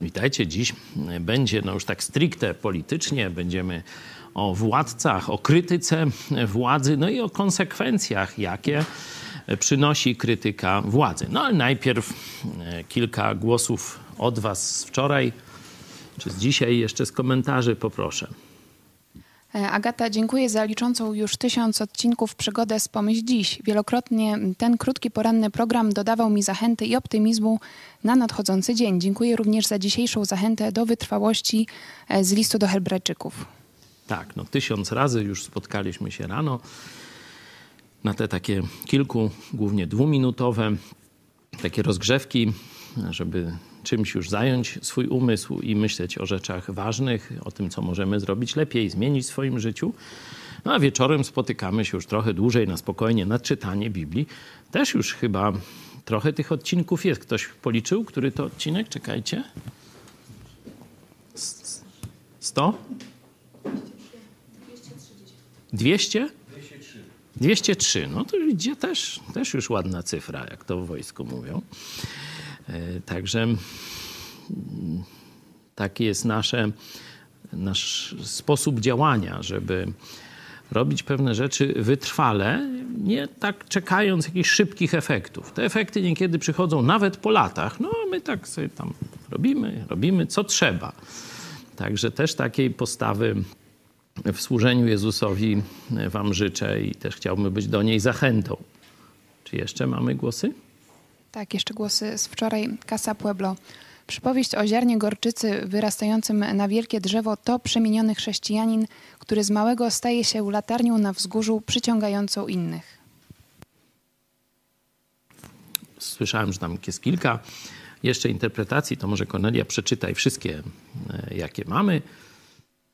Witajcie. Dziś będzie no już tak stricte politycznie. Będziemy o władcach, o krytyce władzy, no i o konsekwencjach, jakie przynosi krytyka władzy. No ale najpierw e, kilka głosów od Was z wczoraj, czy z dzisiaj jeszcze z komentarzy poproszę. E, Agata, dziękuję za liczącą już tysiąc odcinków przygodę z Pomyśl Dziś. Wielokrotnie ten krótki poranny program dodawał mi zachęty i optymizmu na nadchodzący dzień. Dziękuję również za dzisiejszą zachętę do wytrwałości e, z listu do Hebrajczyków. Tak, no tysiąc razy już spotkaliśmy się rano na te takie kilku, głównie dwuminutowe, takie rozgrzewki, żeby czymś już zająć swój umysł i myśleć o rzeczach ważnych, o tym, co możemy zrobić lepiej, zmienić w swoim życiu. No a wieczorem spotykamy się już trochę dłużej na spokojnie na czytanie Biblii. Też już chyba trochę tych odcinków jest. Ktoś policzył, który to odcinek? Czekajcie. 100? 200? 203. No to idzie też, też już ładna cyfra, jak to w wojsku mówią. E, Także mm, taki jest nasze, nasz sposób działania, żeby robić pewne rzeczy wytrwale, nie tak czekając jakichś szybkich efektów. Te efekty niekiedy przychodzą nawet po latach, no my tak sobie tam robimy, robimy co trzeba. Także też takiej postawy w służeniu Jezusowi Wam życzę i też chciałbym być do niej zachętą. Czy jeszcze mamy głosy? Tak, jeszcze głosy z wczoraj. Casa Pueblo. Przypowieść o ziarnie gorczycy wyrastającym na wielkie drzewo to przemieniony chrześcijanin, który z małego staje się latarnią na wzgórzu przyciągającą innych. Słyszałem, że tam jest kilka jeszcze interpretacji, to może Kornelia przeczytaj wszystkie, e, jakie mamy.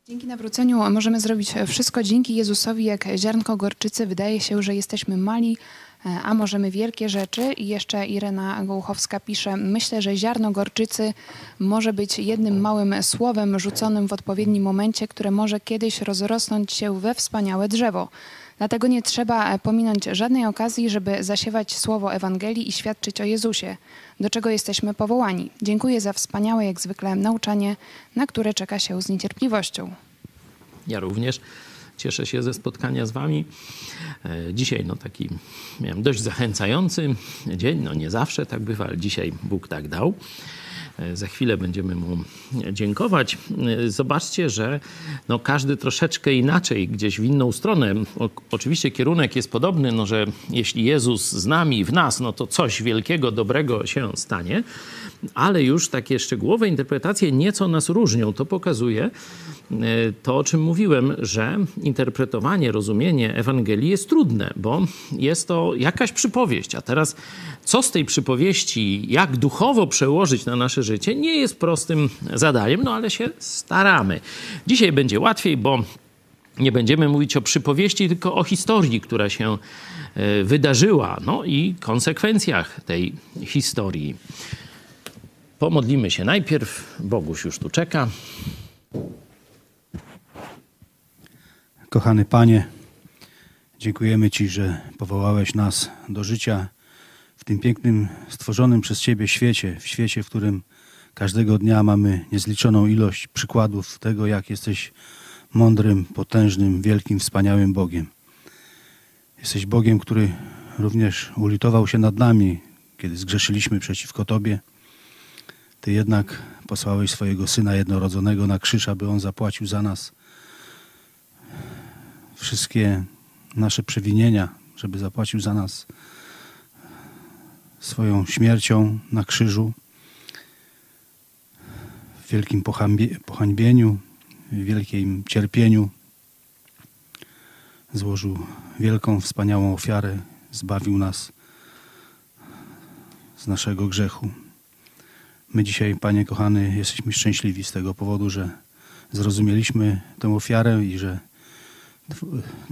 Dzięki nawróceniu możemy zrobić wszystko dzięki Jezusowi, jak ziarnko gorczycy. Wydaje się, że jesteśmy mali, a możemy wielkie rzeczy. I jeszcze Irena Gołuchowska pisze, myślę, że ziarno gorczycy może być jednym małym słowem rzuconym w odpowiednim momencie, które może kiedyś rozrosnąć się we wspaniałe drzewo. Dlatego nie trzeba e, pominąć żadnej okazji, żeby zasiewać słowo Ewangelii i świadczyć o Jezusie, do czego jesteśmy powołani. Dziękuję za wspaniałe, jak zwykle, nauczanie, na które czeka się z niecierpliwością. Ja również cieszę się ze spotkania z Wami. E, Dzisiaj no taki miałem dość zachęcający dzień. No nie zawsze tak bywa, ale dzisiaj Bóg tak dał. E, Za chwilę będziemy mu dziękować. E, Zobaczcie, że no każdy troszeczkę inaczej, gdzieś w inną stronę. O, oczywiście kierunek jest podobny, no że jeśli Jezus z nami, w nas, no to coś wielkiego, dobrego się stanie, ale już takie szczegółowe interpretacje nieco nas różnią. To pokazuje to, o czym mówiłem, że interpretowanie, rozumienie Ewangelii jest trudne, bo jest to jakaś przypowieść. A teraz, co z tej przypowieści, jak duchowo przełożyć na nasze życie, nie jest prostym zadaniem, no ale się staramy. Dzisiaj będzie łatwiej, bo nie będziemy mówić o przypowieści, tylko o historii, która się e, wydarzyła, no i konsekwencjach tej historii. Pomodlimy się najpierw. Boguś już tu czeka. Kochany Panie, dziękujemy Ci, że powołałeś nas do życia w tym pięknym, stworzonym przez Ciebie świecie, w świecie, w którym każdego dnia mamy niezliczoną ilość przykładów tego, jak jesteś mądrym, potężnym, wielkim, wspaniałym Bogiem. Jesteś Bogiem, który również ulitował się nad nami, kiedy zgrzeszyliśmy przeciwko Tobie. Ty jednak posłałeś swojego Syna jednorodzonego na krzyż, aby On zapłacił za nas wszystkie nasze przewinienia, żeby zapłacił za nas swoją śmiercią na krzyżu, w wielkim pohańbie- pohańbieniu, w wielkim cierpieniu. Złożył wielką, wspaniałą ofiarę, zbawił nas z naszego grzechu. My dzisiaj, Panie kochany, jesteśmy szczęśliwi z tego powodu, że zrozumieliśmy tę ofiarę i że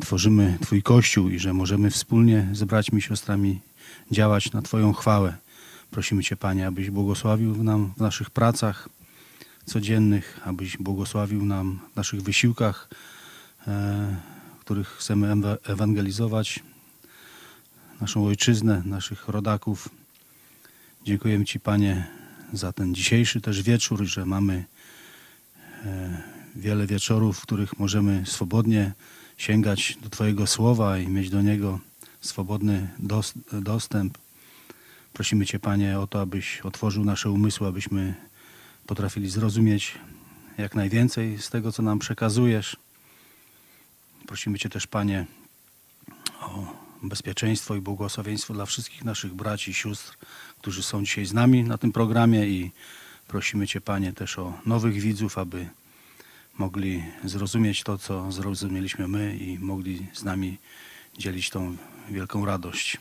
tworzymy Twój Kościół i że możemy wspólnie z braćmi, siostrami działać na Twoją chwałę. Prosimy Cię, Panie, abyś błogosławił nam w naszych pracach codziennych, abyś błogosławił nam w naszych wysiłkach, e, których chcemy ewa- ewangelizować naszą ojczyznę, naszych rodaków. Dziękujemy Ci, Panie, za ten dzisiejszy też wieczór, że mamy e, wiele wieczorów, w których możemy swobodnie sięgać do Twojego słowa i mieć do niego swobodny dostęp. Prosimy Cię, Panie, o to, abyś otworzył nasze umysły, abyśmy potrafili zrozumieć jak najwięcej z tego, co nam przekazujesz. Prosimy Cię też, Panie, o bezpieczeństwo i błogosławieństwo dla wszystkich naszych braci i sióstr, którzy są dzisiaj z nami na tym programie i prosimy Cię, Panie, też o nowych widzów, aby mogli zrozumieć to, co zrozumieliśmy my i mogli z nami dzielić tą wielką radość.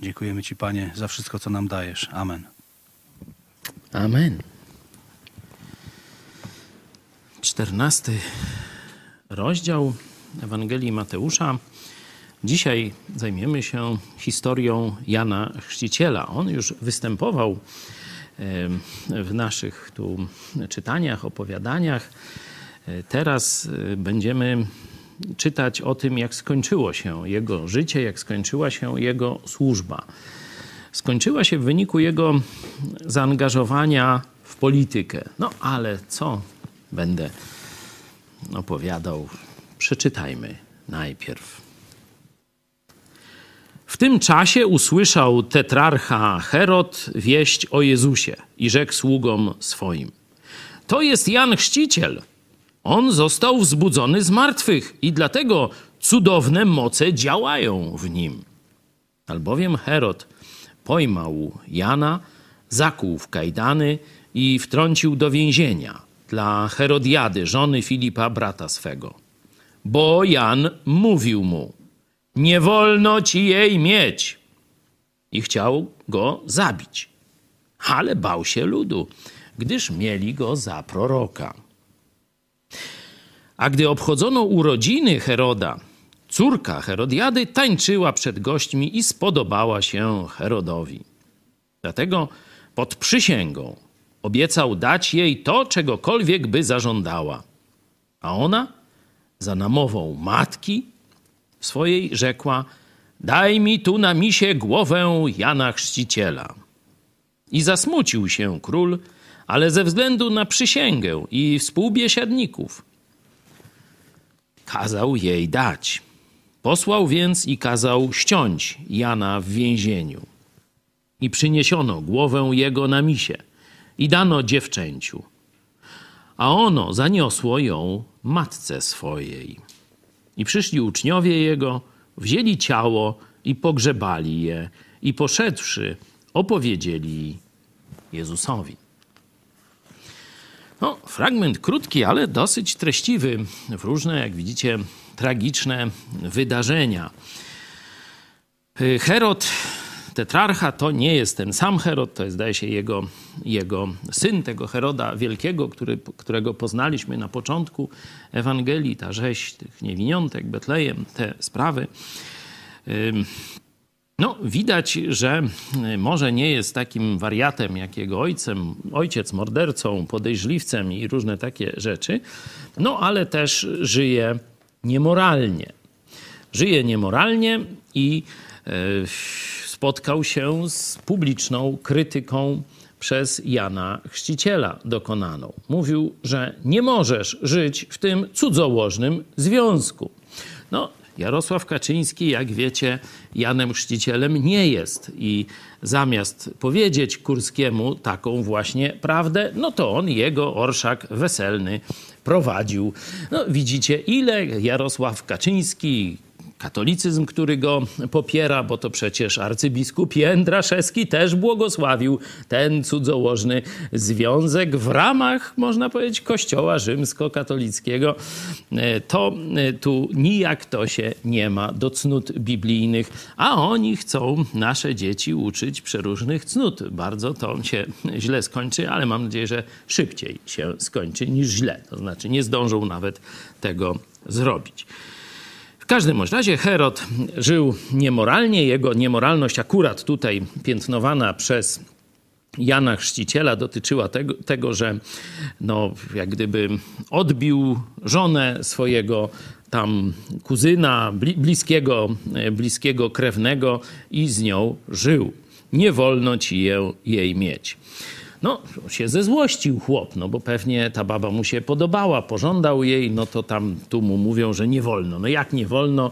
Dziękujemy Ci, Panie, za wszystko, co nam dajesz. Amen. Amen. Czternasty rozdział Ewangelii Mateusza. Dzisiaj zajmiemy się historią Jana Chrzciciela. On już występował w naszych tu czytaniach, opowiadaniach. Teraz e, będziemy czytać o tym, jak skończyło się jego życie, jak skończyła się jego służba. Skończyła się w wyniku jego zaangażowania w politykę. No ale co będę opowiadał? Przeczytajmy najpierw. W tym czasie usłyszał tetrarcha Herod wieść o Jezusie i rzekł sługom swoim: To jest Jan Chrzciciel. On został wzbudzony z martwych i dlatego cudowne moce działają w nim. Albowiem Herod pojmał Jana, zakuł w kajdany i wtrącił do więzienia dla Herodiady, żony Filipa, brata swego. Bo Jan mówił mu, nie wolno ci jej mieć. I chciał go zabić. Ale bał się ludu, gdyż mieli go za proroka. A gdy obchodzono urodziny Heroda, córka Herodiady tańczyła przed gośćmi i spodobała się Herodowi. Dlatego pod przysięgą obiecał dać jej to, czegokolwiek by zażądała. A ona, za namową matki swojej, rzekła: Daj mi tu na misie głowę Jana Chrzciciela. I zasmucił się król, ale ze względu na przysięgę i współbiesiadników kazał jej dać. Posłał więc i kazał ściąć Jana w więzieniu. I przyniesiono głowę jego na misie i dano dziewczęciu. A ono zaniosło ją matce swojej. I przyszli uczniowie jego, wzięli ciało i pogrzebali je, i poszedłszy, opowiedzieli Jezusowi. No, fragment krótki, ale dosyć treściwy w różne, jak widzicie, tragiczne wydarzenia. Herod, tetrarcha, to nie jest ten sam Herod, to jest, zdaje się, jego, jego syn, tego Heroda Wielkiego, który, którego poznaliśmy na początku Ewangelii, ta rzeź tych niewiniątek, Betlejem, te sprawy. No, widać, że y, może nie jest takim wariatem jak jego ojcem, ojciec, mordercą, podejrzliwcem i różne takie rzeczy, no ale też żyje niemoralnie. Żyje niemoralnie i y, spotkał się z publiczną krytyką przez Jana Chrzciciela dokonaną. Mówił, że nie możesz żyć w tym cudzołożnym związku. No, Jarosław Kaczyński, jak wiecie, Janem Chrzcicielem nie jest i zamiast powiedzieć Kurskiemu taką właśnie prawdę, no to on jego orszak weselny prowadził. No widzicie, ile Jarosław Kaczyński, katolicyzm, który go popiera, bo to przecież arcybiskup Jędraszewski też błogosławił ten cudzołożny związek w ramach, można powiedzieć, kościoła rzymskokatolickiego. E, to e, tu nijak to się nie ma do cnót biblijnych, a oni chcą nasze dzieci uczyć przeróżnych cnót. Bardzo to się źle skończy, ale mam nadzieję, że szybciej się skończy niż źle. To znaczy nie zdążą nawet tego zrobić każdym razie Herod żył niemoralnie. Jego niemoralność akurat tutaj piętnowana przez Jana Chrzciciela dotyczyła tego, tego, że no, jak gdyby odbił żonę swojego tam kuzyna, bliskiego, bliskiego krewnego i z nią żył. Nie wolno ci je, jej mieć. No, się zezłościł chłop, no bo pewnie ta baba mu się podobała, pożądał jej, no to tam tu mu mówią, że nie wolno. No jak nie wolno?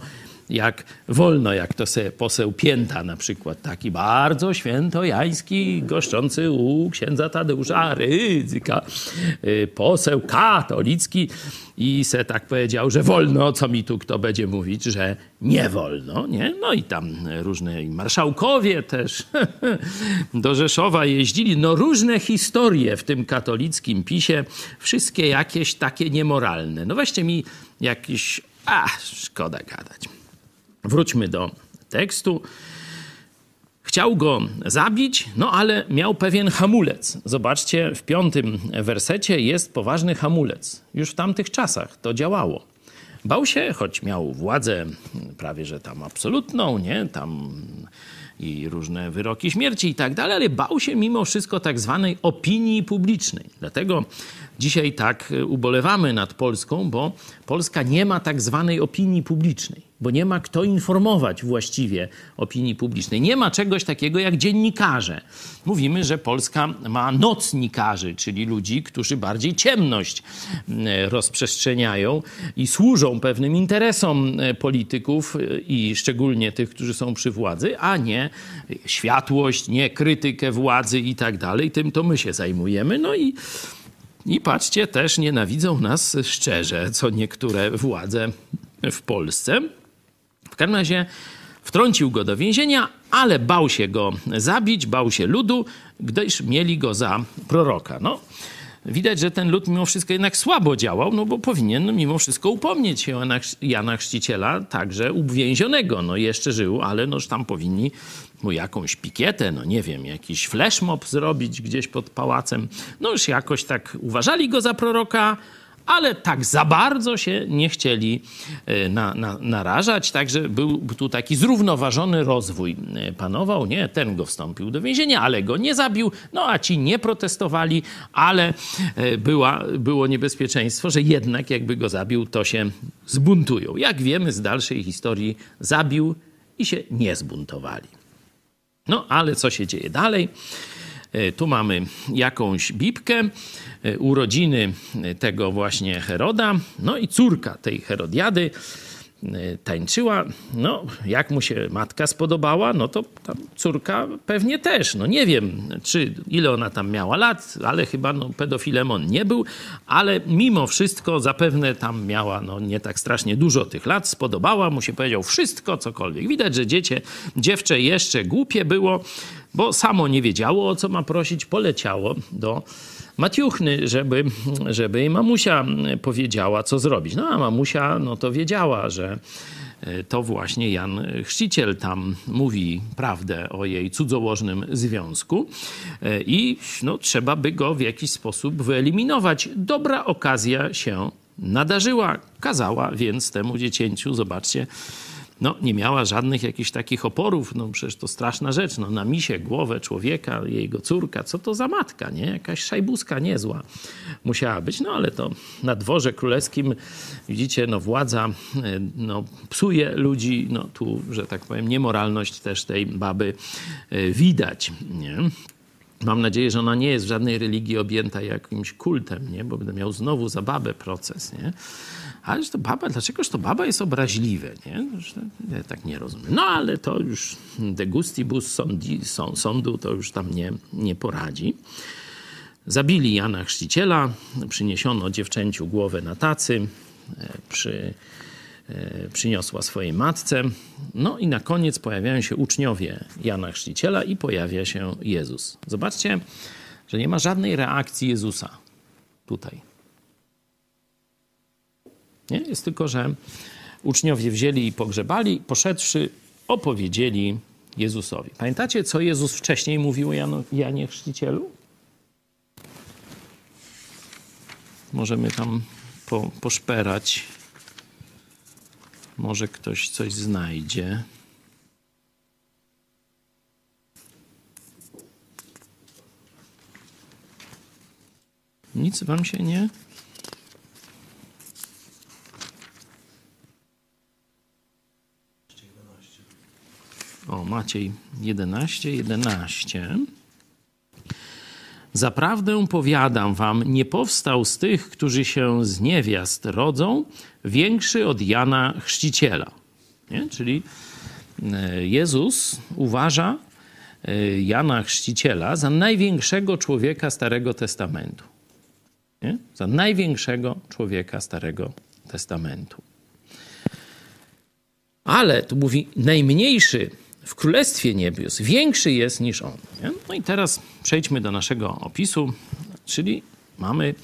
Jak wolno, jak to sobie poseł Pięta na przykład, taki bardzo świętojański, goszczący u księdza Tadeusza Rydzyka, y, poseł katolicki i se tak powiedział, że wolno, co mi tu kto będzie mówić, że nie wolno, nie? No i tam różne marszałkowie też do Rzeszowa jeździli, no różne historie w tym katolickim PiSie, wszystkie jakieś takie niemoralne. No weźcie mi jakiś, a szkoda gadać. Wróćmy do tekstu. Chciał go zabić, no ale miał pewien hamulec. Zobaczcie, w piątym wersecie jest poważny hamulec. Już w tamtych czasach to działało. Bał się, choć miał władzę prawie że tam absolutną, nie? Tam i różne wyroki śmierci i tak dalej, ale bał się mimo wszystko tak zwanej opinii publicznej. Dlatego dzisiaj tak ubolewamy nad Polską, bo Polska nie ma tak zwanej opinii publicznej bo nie ma kto informować właściwie opinii publicznej. Nie ma czegoś takiego jak dziennikarze. Mówimy, że Polska ma nocnikarzy, czyli ludzi, którzy bardziej ciemność mm, rozprzestrzeniają i służą pewnym interesom e, polityków i szczególnie tych, którzy są przy władzy, a nie światłość, nie krytykę władzy i tak dalej. Tym to my się zajmujemy. No i i patrzcie, też nienawidzą nas szczerze, co niektóre władze w Polsce. W każdym razie wtrącił go do więzienia, ale bał się go zabić, bał się ludu, gdyż mieli go za proroka. No, widać, że ten lud mimo wszystko jednak słabo działał, no bo powinien mimo wszystko upomnieć się Jana Chrzciciela, także uwięzionego. No jeszcze żył, ale noż tam powinni mu jakąś pikietę, no nie wiem, jakiś flashmob zrobić gdzieś pod pałacem. No już jakoś tak uważali go za proroka, ale tak za bardzo się nie chcieli e, na, na, narażać, także był tu taki zrównoważony rozwój e, panował. Nie, ten go wstąpił do więzienia, ale go nie zabił, no a ci nie protestowali, ale e, była, było niebezpieczeństwo, że jednak jakby go zabił, to się zbuntują. Jak wiemy z dalszej historii, zabił i się nie zbuntowali. No ale co się dzieje dalej? Tu mamy jakąś bibkę. E, urodziny e, tego właśnie Heroda. No i córka tej Herodiady e, tańczyła. No, jak mu się matka spodobała, no to córka pewnie też. No nie wiem, czy ile ona tam miała lat, ale chyba no, pedofilem on nie był, ale mimo wszystko zapewne tam miała no, nie tak strasznie dużo tych lat. Spodobała mu się, powiedział wszystko, cokolwiek. Widać, że dziecię, dziewczę jeszcze głupie było, bo samo nie wiedziało, o co ma prosić, poleciało do Matiuchny, żeby, żeby jej mamusia powiedziała, co zrobić. No a mamusia no to wiedziała, że e, to właśnie Jan Chrzciciel tam mówi prawdę o jej cudzołożnym związku e, i no, trzeba by go w jakiś sposób wyeliminować. Dobra okazja się nadarzyła, kazała więc temu dziecięciu, zobaczcie, no, nie miała żadnych jakichś takich oporów, no przecież to straszna rzecz, no na misie głowę człowieka, jego córka, co to za matka, nie? Jakaś szajbuska niezła musiała być, no ale to na dworze królewskim, widzicie, no władza e, no, psuje ludzi, no tu, że tak powiem, niemoralność też tej baby e, widać, nie? Mam nadzieję, że ona nie jest w żadnej religii objęta jakimś kultem, nie? bo będę miał znowu za babę proces. Nie? Ale to baba, dlaczegoż to baba jest obraźliwe, nie? Ja tak nie rozumiem. No ale to już de gustibus sondi, sądu to już tam nie, nie poradzi. Zabili Jana Chrzciciela, przyniesiono dziewczęciu głowę na tacy, e, przy, e, przyniosła swojej matce. No i na koniec pojawiają się uczniowie Jana Chrzciciela i pojawia się Jezus. Zobaczcie, że nie ma żadnej reakcji Jezusa tutaj. Nie? Jest tylko, że uczniowie wzięli i pogrzebali, poszedłszy, opowiedzieli Jezusowi. Pamiętacie, co Jezus wcześniej mówił Janu, Janie Chrzcicielu? Możemy tam po, poszperać. Może ktoś coś znajdzie. Nic wam się nie O, Maciej 11, 11. Zaprawdę powiadam wam, nie powstał z tych, którzy się z niewiast rodzą, większy od Jana Chrzciciela. Nie? Czyli e, Jezus uważa e, Jana Chrzciciela za największego człowieka Starego Testamentu. Nie? Za największego człowieka Starego Testamentu. Ale tu mówi najmniejszy w Królestwie Niebios, większy jest niż on. Nie? No i teraz przejdźmy do naszego opisu, czyli mamy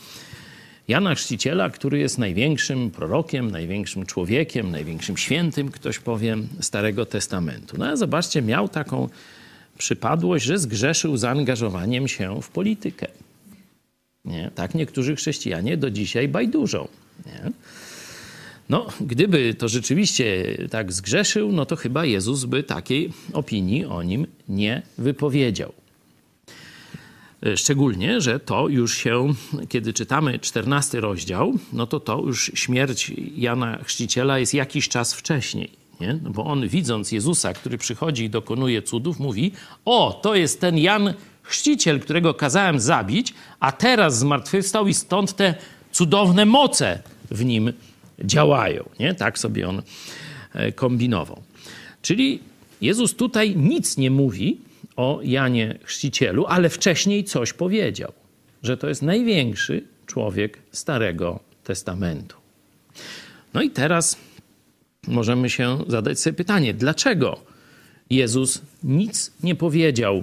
Jana Chrzciciela, który jest największym prorokiem, największym człowiekiem, największym świętym, ktoś powie, Starego Testamentu. No a zobaczcie, miał taką przypadłość, że zgrzeszył zaangażowaniem się w politykę. Nie? Tak niektórzy chrześcijanie do dzisiaj bajdurzą. Nie? No, gdyby to rzeczywiście tak zgrzeszył, no to chyba Jezus by takiej opinii o nim nie wypowiedział. Szczególnie, że to już się, kiedy czytamy 14 rozdział, no to to już śmierć Jana Chrzciciela jest jakiś czas wcześniej. Nie? No bo on widząc Jezusa, który przychodzi i dokonuje cudów, mówi: O, to jest ten Jan Chrzciciel, którego kazałem zabić, a teraz zmartwychwstał i stąd te cudowne moce w nim działają. Nie? Tak sobie on e, kombinował. Czyli Jezus tutaj nic nie mówi o Janie Chrzcicielu, ale wcześniej coś powiedział, że to jest największy człowiek Starego Testamentu. No i teraz możemy się zadać sobie pytanie, dlaczego Jezus nic nie powiedział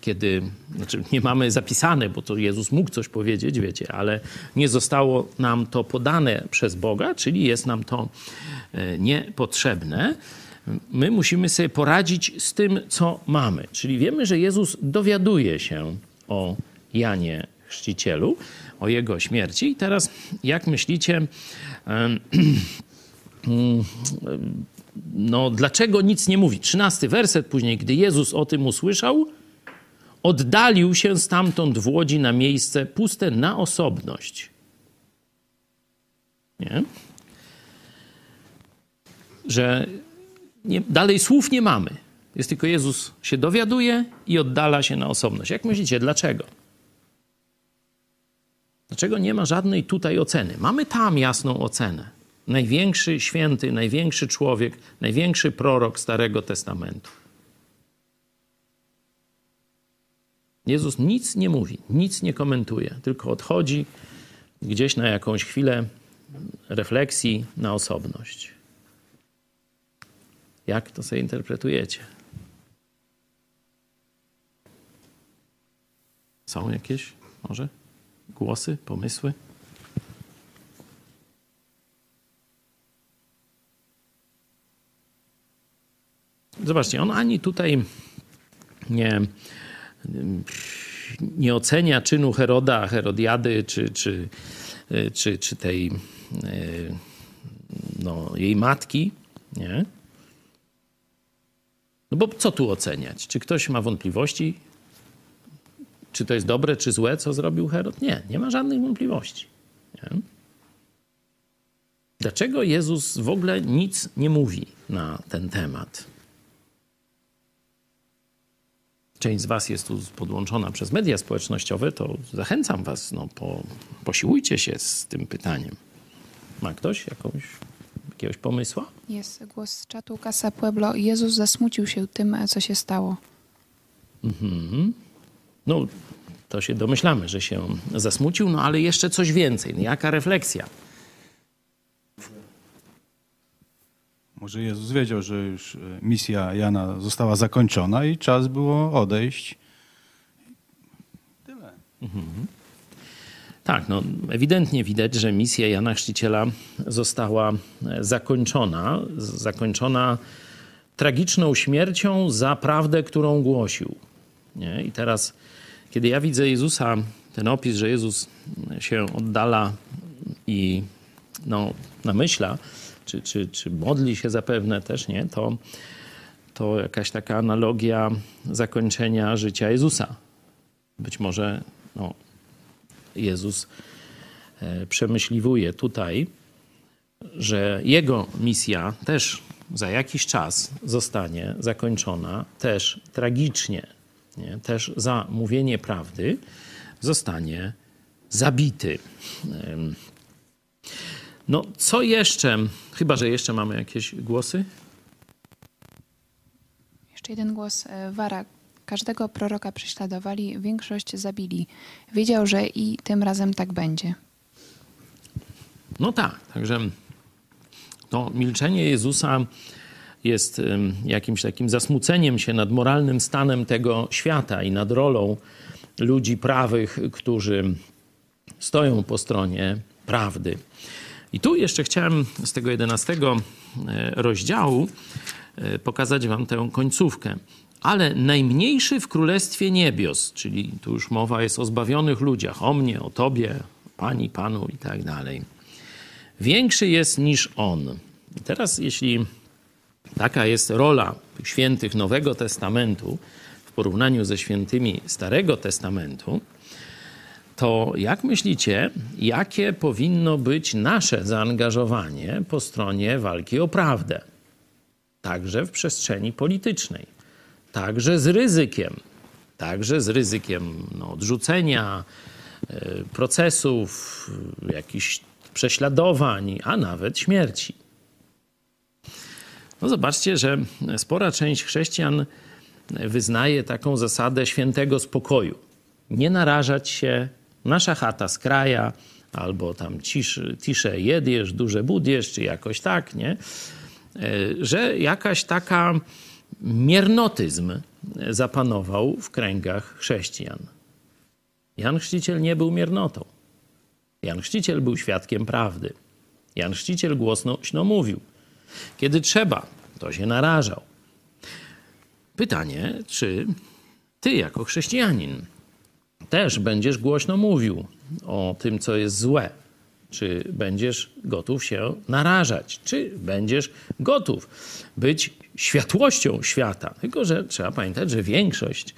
kiedy, znaczy nie mamy zapisane, bo to Jezus mógł coś powiedzieć, wiecie, ale nie zostało nam to podane przez Boga, czyli jest nam to e, niepotrzebne. My musimy sobie poradzić z tym, co mamy. Czyli wiemy, że Jezus dowiaduje się o Janie Chrzcicielu, o jego śmierci. I teraz, jak myślicie, no, dlaczego nic nie mówi? Trzynasty werset później, gdy Jezus o tym usłyszał, oddalił się stamtąd w łodzi na miejsce puste na osobność. Nie? Że nie, dalej słów nie mamy. Jest tylko Jezus się dowiaduje i oddala się na osobność. Jak myślicie, dlaczego? Dlaczego nie ma żadnej tutaj oceny? Mamy tam jasną ocenę. Największy święty, największy człowiek, największy prorok Starego Testamentu. Jezus nic nie mówi, nic nie komentuje, tylko odchodzi gdzieś na jakąś chwilę refleksji na osobność. Jak to sobie interpretujecie? Są jakieś może głosy, pomysły? Zobaczcie, on ani tutaj nie nie ocenia czynu Heroda, Herodiady, czy, czy, czy, czy tej e, no, jej matki, nie? No bo co tu oceniać? Czy ktoś ma wątpliwości? Czy to jest dobre, czy złe, co zrobił Herod? Nie, nie ma żadnych wątpliwości. Nie? Dlaczego Jezus w ogóle nic nie mówi na ten temat? Część z Was jest tu podłączona przez media społecznościowe, to zachęcam Was, no, po, posiłujcie się z tym pytaniem. Ma ktoś jakąś, jakiegoś pomysła? Jest głos z czatu Casa Pueblo. Jezus zasmucił się tym, co się stało. Mhm. No, to się domyślamy, że się zasmucił, no ale jeszcze coś więcej. No, jaka refleksja? Może Jezus wiedział, że już e, misja Jana została zakończona i czas było odejść. Tyle. Mhm. Tak, no ewidentnie widać, że misja Jana Chrzciciela została e, zakończona. Zakończona tragiczną śmiercią za prawdę, którą głosił. Nie? I teraz, kiedy ja widzę Jezusa, ten opis, że Jezus się oddala i no, namyśla, czy, czy, czy modli się zapewne też, nie? To, to jakaś taka analogia zakończenia życia Jezusa. Być może no, Jezus e, przemyśliwuje tutaj, że jego misja też za jakiś czas zostanie zakończona, też tragicznie. nie? też za mówienie prawdy, zostanie zabity. No, co jeszcze? Chyba, że jeszcze mamy jakieś głosy? Jeszcze jeden głos. E, Wara. Każdego proroka prześladowali, większość zabili. Wiedział, że i tym razem tak będzie. No tak, także to milczenie Jezusa jest jakimś takim zasmuceniem się nad moralnym stanem tego świata i nad rolą ludzi prawych, którzy stoją po stronie prawdy. I tu jeszcze chciałem z tego jedenastego e, rozdziału e, pokazać Wam tę końcówkę. Ale najmniejszy w królestwie niebios, czyli tu już mowa jest o zbawionych ludziach, o mnie, o Tobie, Pani, Panu i tak dalej, większy jest niż on. I teraz, jeśli taka jest rola świętych Nowego Testamentu w porównaniu ze świętymi Starego Testamentu, to jak myślicie, jakie powinno być nasze zaangażowanie po stronie walki o prawdę? Także w przestrzeni politycznej, także z ryzykiem, także z ryzykiem no, odrzucenia e, procesów, jakichś prześladowań, a nawet śmierci. No zobaczcie, że spora część chrześcijan wyznaje taką zasadę świętego spokoju. Nie narażać się nasza chata z kraja, albo tam cisz, cisze jedziesz, duże budziesz, czy jakoś tak, nie? E, że jakaś taka miernotyzm zapanował w kręgach chrześcijan. Jan Chrzciciel nie był miernotą. Jan Chrzciciel był świadkiem prawdy. Jan Chrzciciel głośno mówił. Kiedy trzeba, to się narażał. Pytanie, czy ty jako chrześcijanin też będziesz głośno mówił o tym, co jest złe. Czy będziesz gotów się narażać? Czy będziesz gotów być światłością świata? Tylko, że trzeba pamiętać, że większość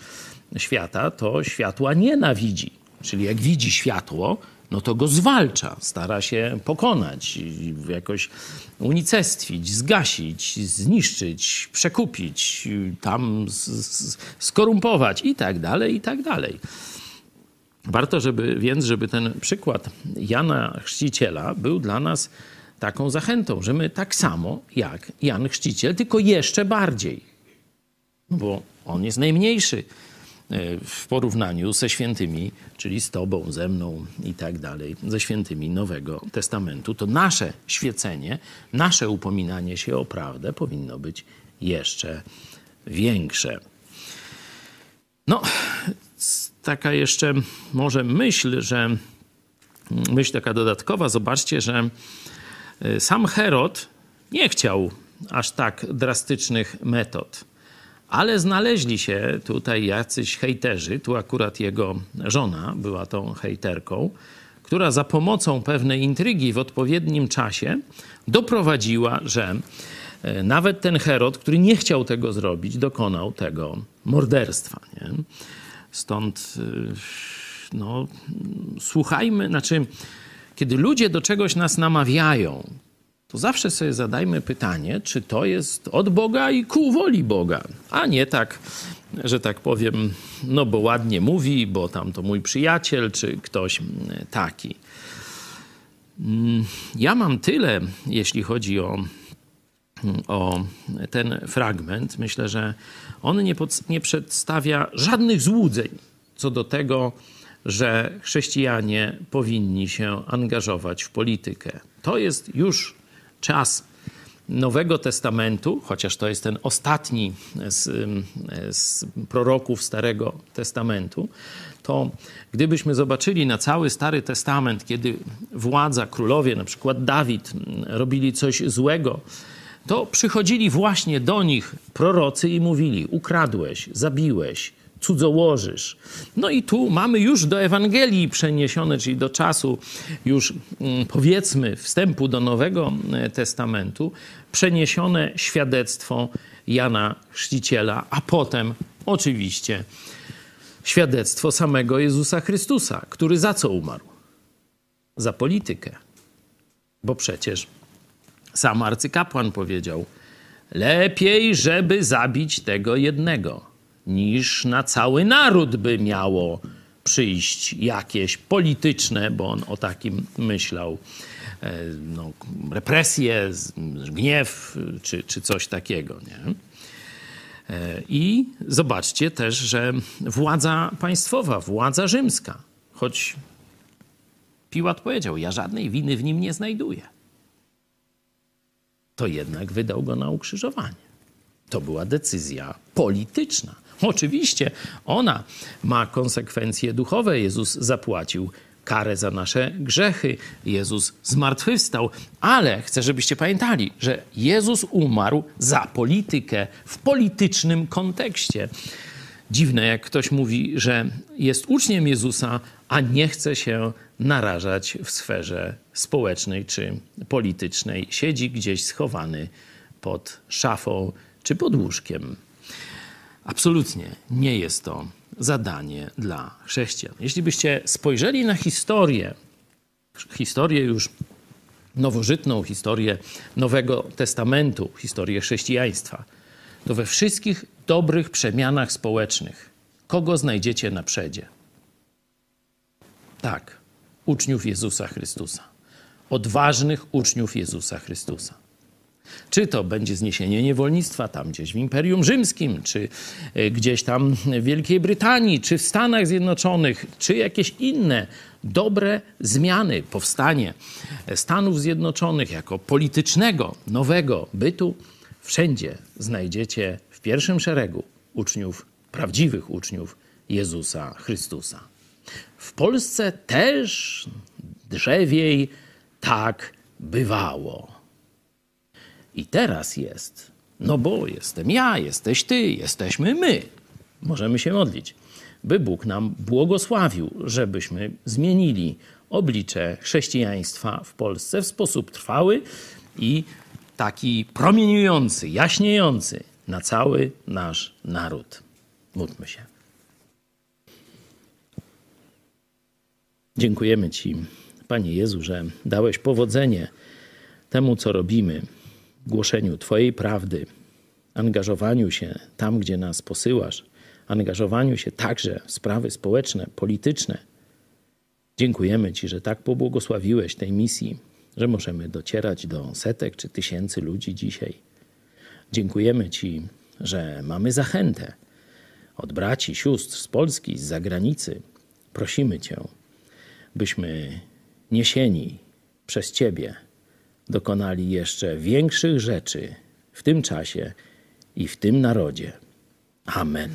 świata to światła nienawidzi. Czyli jak widzi światło, no to go zwalcza, stara się pokonać, jakoś unicestwić, zgasić, zniszczyć, przekupić, tam skorumpować i tak dalej, i tak dalej. Warto żeby, więc, żeby ten przykład Jana Chrzciciela był dla nas taką zachętą, że my tak samo jak Jan Chrzciciel, tylko jeszcze bardziej, bo on jest najmniejszy e, w porównaniu ze świętymi, czyli z Tobą, ze mną i tak dalej, ze świętymi Nowego Testamentu, to nasze świecenie, nasze upominanie się o prawdę powinno być jeszcze większe. No, taka jeszcze może myśl, że myśl taka dodatkowa, zobaczcie, że e, sam Herod nie chciał aż tak drastycznych metod. Ale znaleźli się tutaj jacyś hejterzy, tu akurat jego żona była tą hejterką, która za pomocą pewnej intrygi w odpowiednim czasie doprowadziła, że e, nawet ten Herod, który nie chciał tego zrobić, dokonał tego morderstwa. Nie? Stąd y, no, słuchajmy, znaczy, kiedy ludzie do czegoś nas namawiają, to zawsze sobie zadajmy pytanie, czy to jest od Boga i ku woli Boga, a nie tak, że tak powiem, no bo ładnie mówi, bo tam to mój przyjaciel, czy ktoś taki. Mm, ja mam tyle, jeśli chodzi o, o ten fragment. Myślę, że on nie, pod, nie przedstawia żadnych złudzeń co do tego, że chrześcijanie powinni się angażować w politykę. To jest już czas Nowego Testamentu, chociaż to jest ten ostatni z, z, proroków Starego Testamentu, to gdybyśmy zobaczyli na cały Stary Testament, kiedy władza, królowie, na przykład Dawid, robili coś złego, to przychodzili właśnie do nich prorocy i mówili: Ukradłeś, zabiłeś, cudzołożysz. No i tu mamy już do Ewangelii przeniesione, czyli do czasu już mm, powiedzmy wstępu do Nowego e, Testamentu, przeniesione świadectwo Jana Chrzciciela, a potem oczywiście świadectwo samego Jezusa Chrystusa, który za co umarł? Za politykę. Bo przecież sam arcykapłan powiedział: Lepiej, żeby zabić tego jednego, niż na cały naród by miało przyjść jakieś polityczne, bo on o takim myślał, e, no, represje, gniew czy, czy coś takiego. Nie? E, I zobaczcie też, że władza państwowa, władza rzymska, choć Piłat powiedział, ja żadnej winy w nim nie znajduję, to jednak wydał go na ukrzyżowanie. To była decyzja polityczna. Oczywiście ona ma konsekwencje duchowe. Jezus zapłacił karę za nasze grzechy. Jezus zmartwychwstał, ale chcę, żebyście pamiętali, że Jezus umarł za politykę w politycznym kontekście. Dziwne, jak ktoś mówi, że jest uczniem Jezusa, a nie chce się narażać w sferze społecznej czy politycznej. Siedzi gdzieś schowany pod szafą czy pod łóżkiem. Absolutnie nie jest to zadanie dla chrześcijan. Jeśli byście spojrzeli na historię, historię już nowożytną, historię Nowego Testamentu, historię chrześcijaństwa, to we wszystkich dobrych przemianach społecznych kogo znajdziecie na przedzie? Tak, uczniów Jezusa Chrystusa. Odważnych uczniów Jezusa Chrystusa. Czy to będzie zniesienie niewolnictwa tam gdzieś w Imperium Rzymskim, czy e, gdzieś tam w Wielkiej Brytanii, czy w Stanach Zjednoczonych, czy jakieś inne dobre zmiany, powstanie Stanów Zjednoczonych jako politycznego, nowego bytu, wszędzie znajdziecie w pierwszym szeregu uczniów, prawdziwych uczniów Jezusa Chrystusa. W Polsce też drzewiej tak bywało. I teraz jest. No bo jestem ja, jesteś ty, jesteśmy my. Możemy się modlić, by Bóg nam błogosławił, żebyśmy zmienili oblicze chrześcijaństwa w Polsce w sposób trwały i taki promieniujący, jaśniejący na cały nasz naród. Módlmy się. Dziękujemy Ci, Panie Jezu, że dałeś powodzenie temu, co robimy głoszeniu Twojej prawdy, angażowaniu się tam, gdzie nas posyłasz, angażowaniu się także w sprawy społeczne, polityczne. Dziękujemy Ci, że tak pobłogosławiłeś tej misji, że możemy docierać do setek czy tysięcy ludzi dzisiaj. Dziękujemy Ci, że mamy zachętę od braci, sióstr z Polski, z zagranicy. Prosimy Cię, byśmy niesieni przez Ciebie dokonali jeszcze większych rzeczy w tym czasie i w tym narodzie. Amen.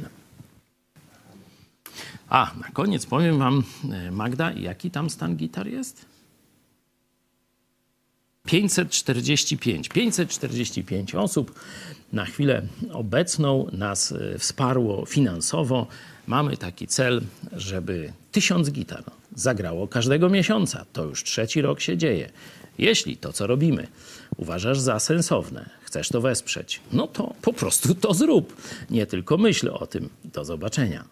A, na koniec powiem Wam, e, Magda, jaki tam stan gitar jest? 545. 545 osób na chwilę obecną nas e, wsparło finansowo. Mamy taki cel, żeby tysiąc gitar zagrało każdego miesiąca. To już trzeci rok się dzieje. Jeśli to, co robimy, uważasz za sensowne, chcesz to wesprzeć, no to po prostu to zrób. Nie tylko myśl o tym. Do zobaczenia.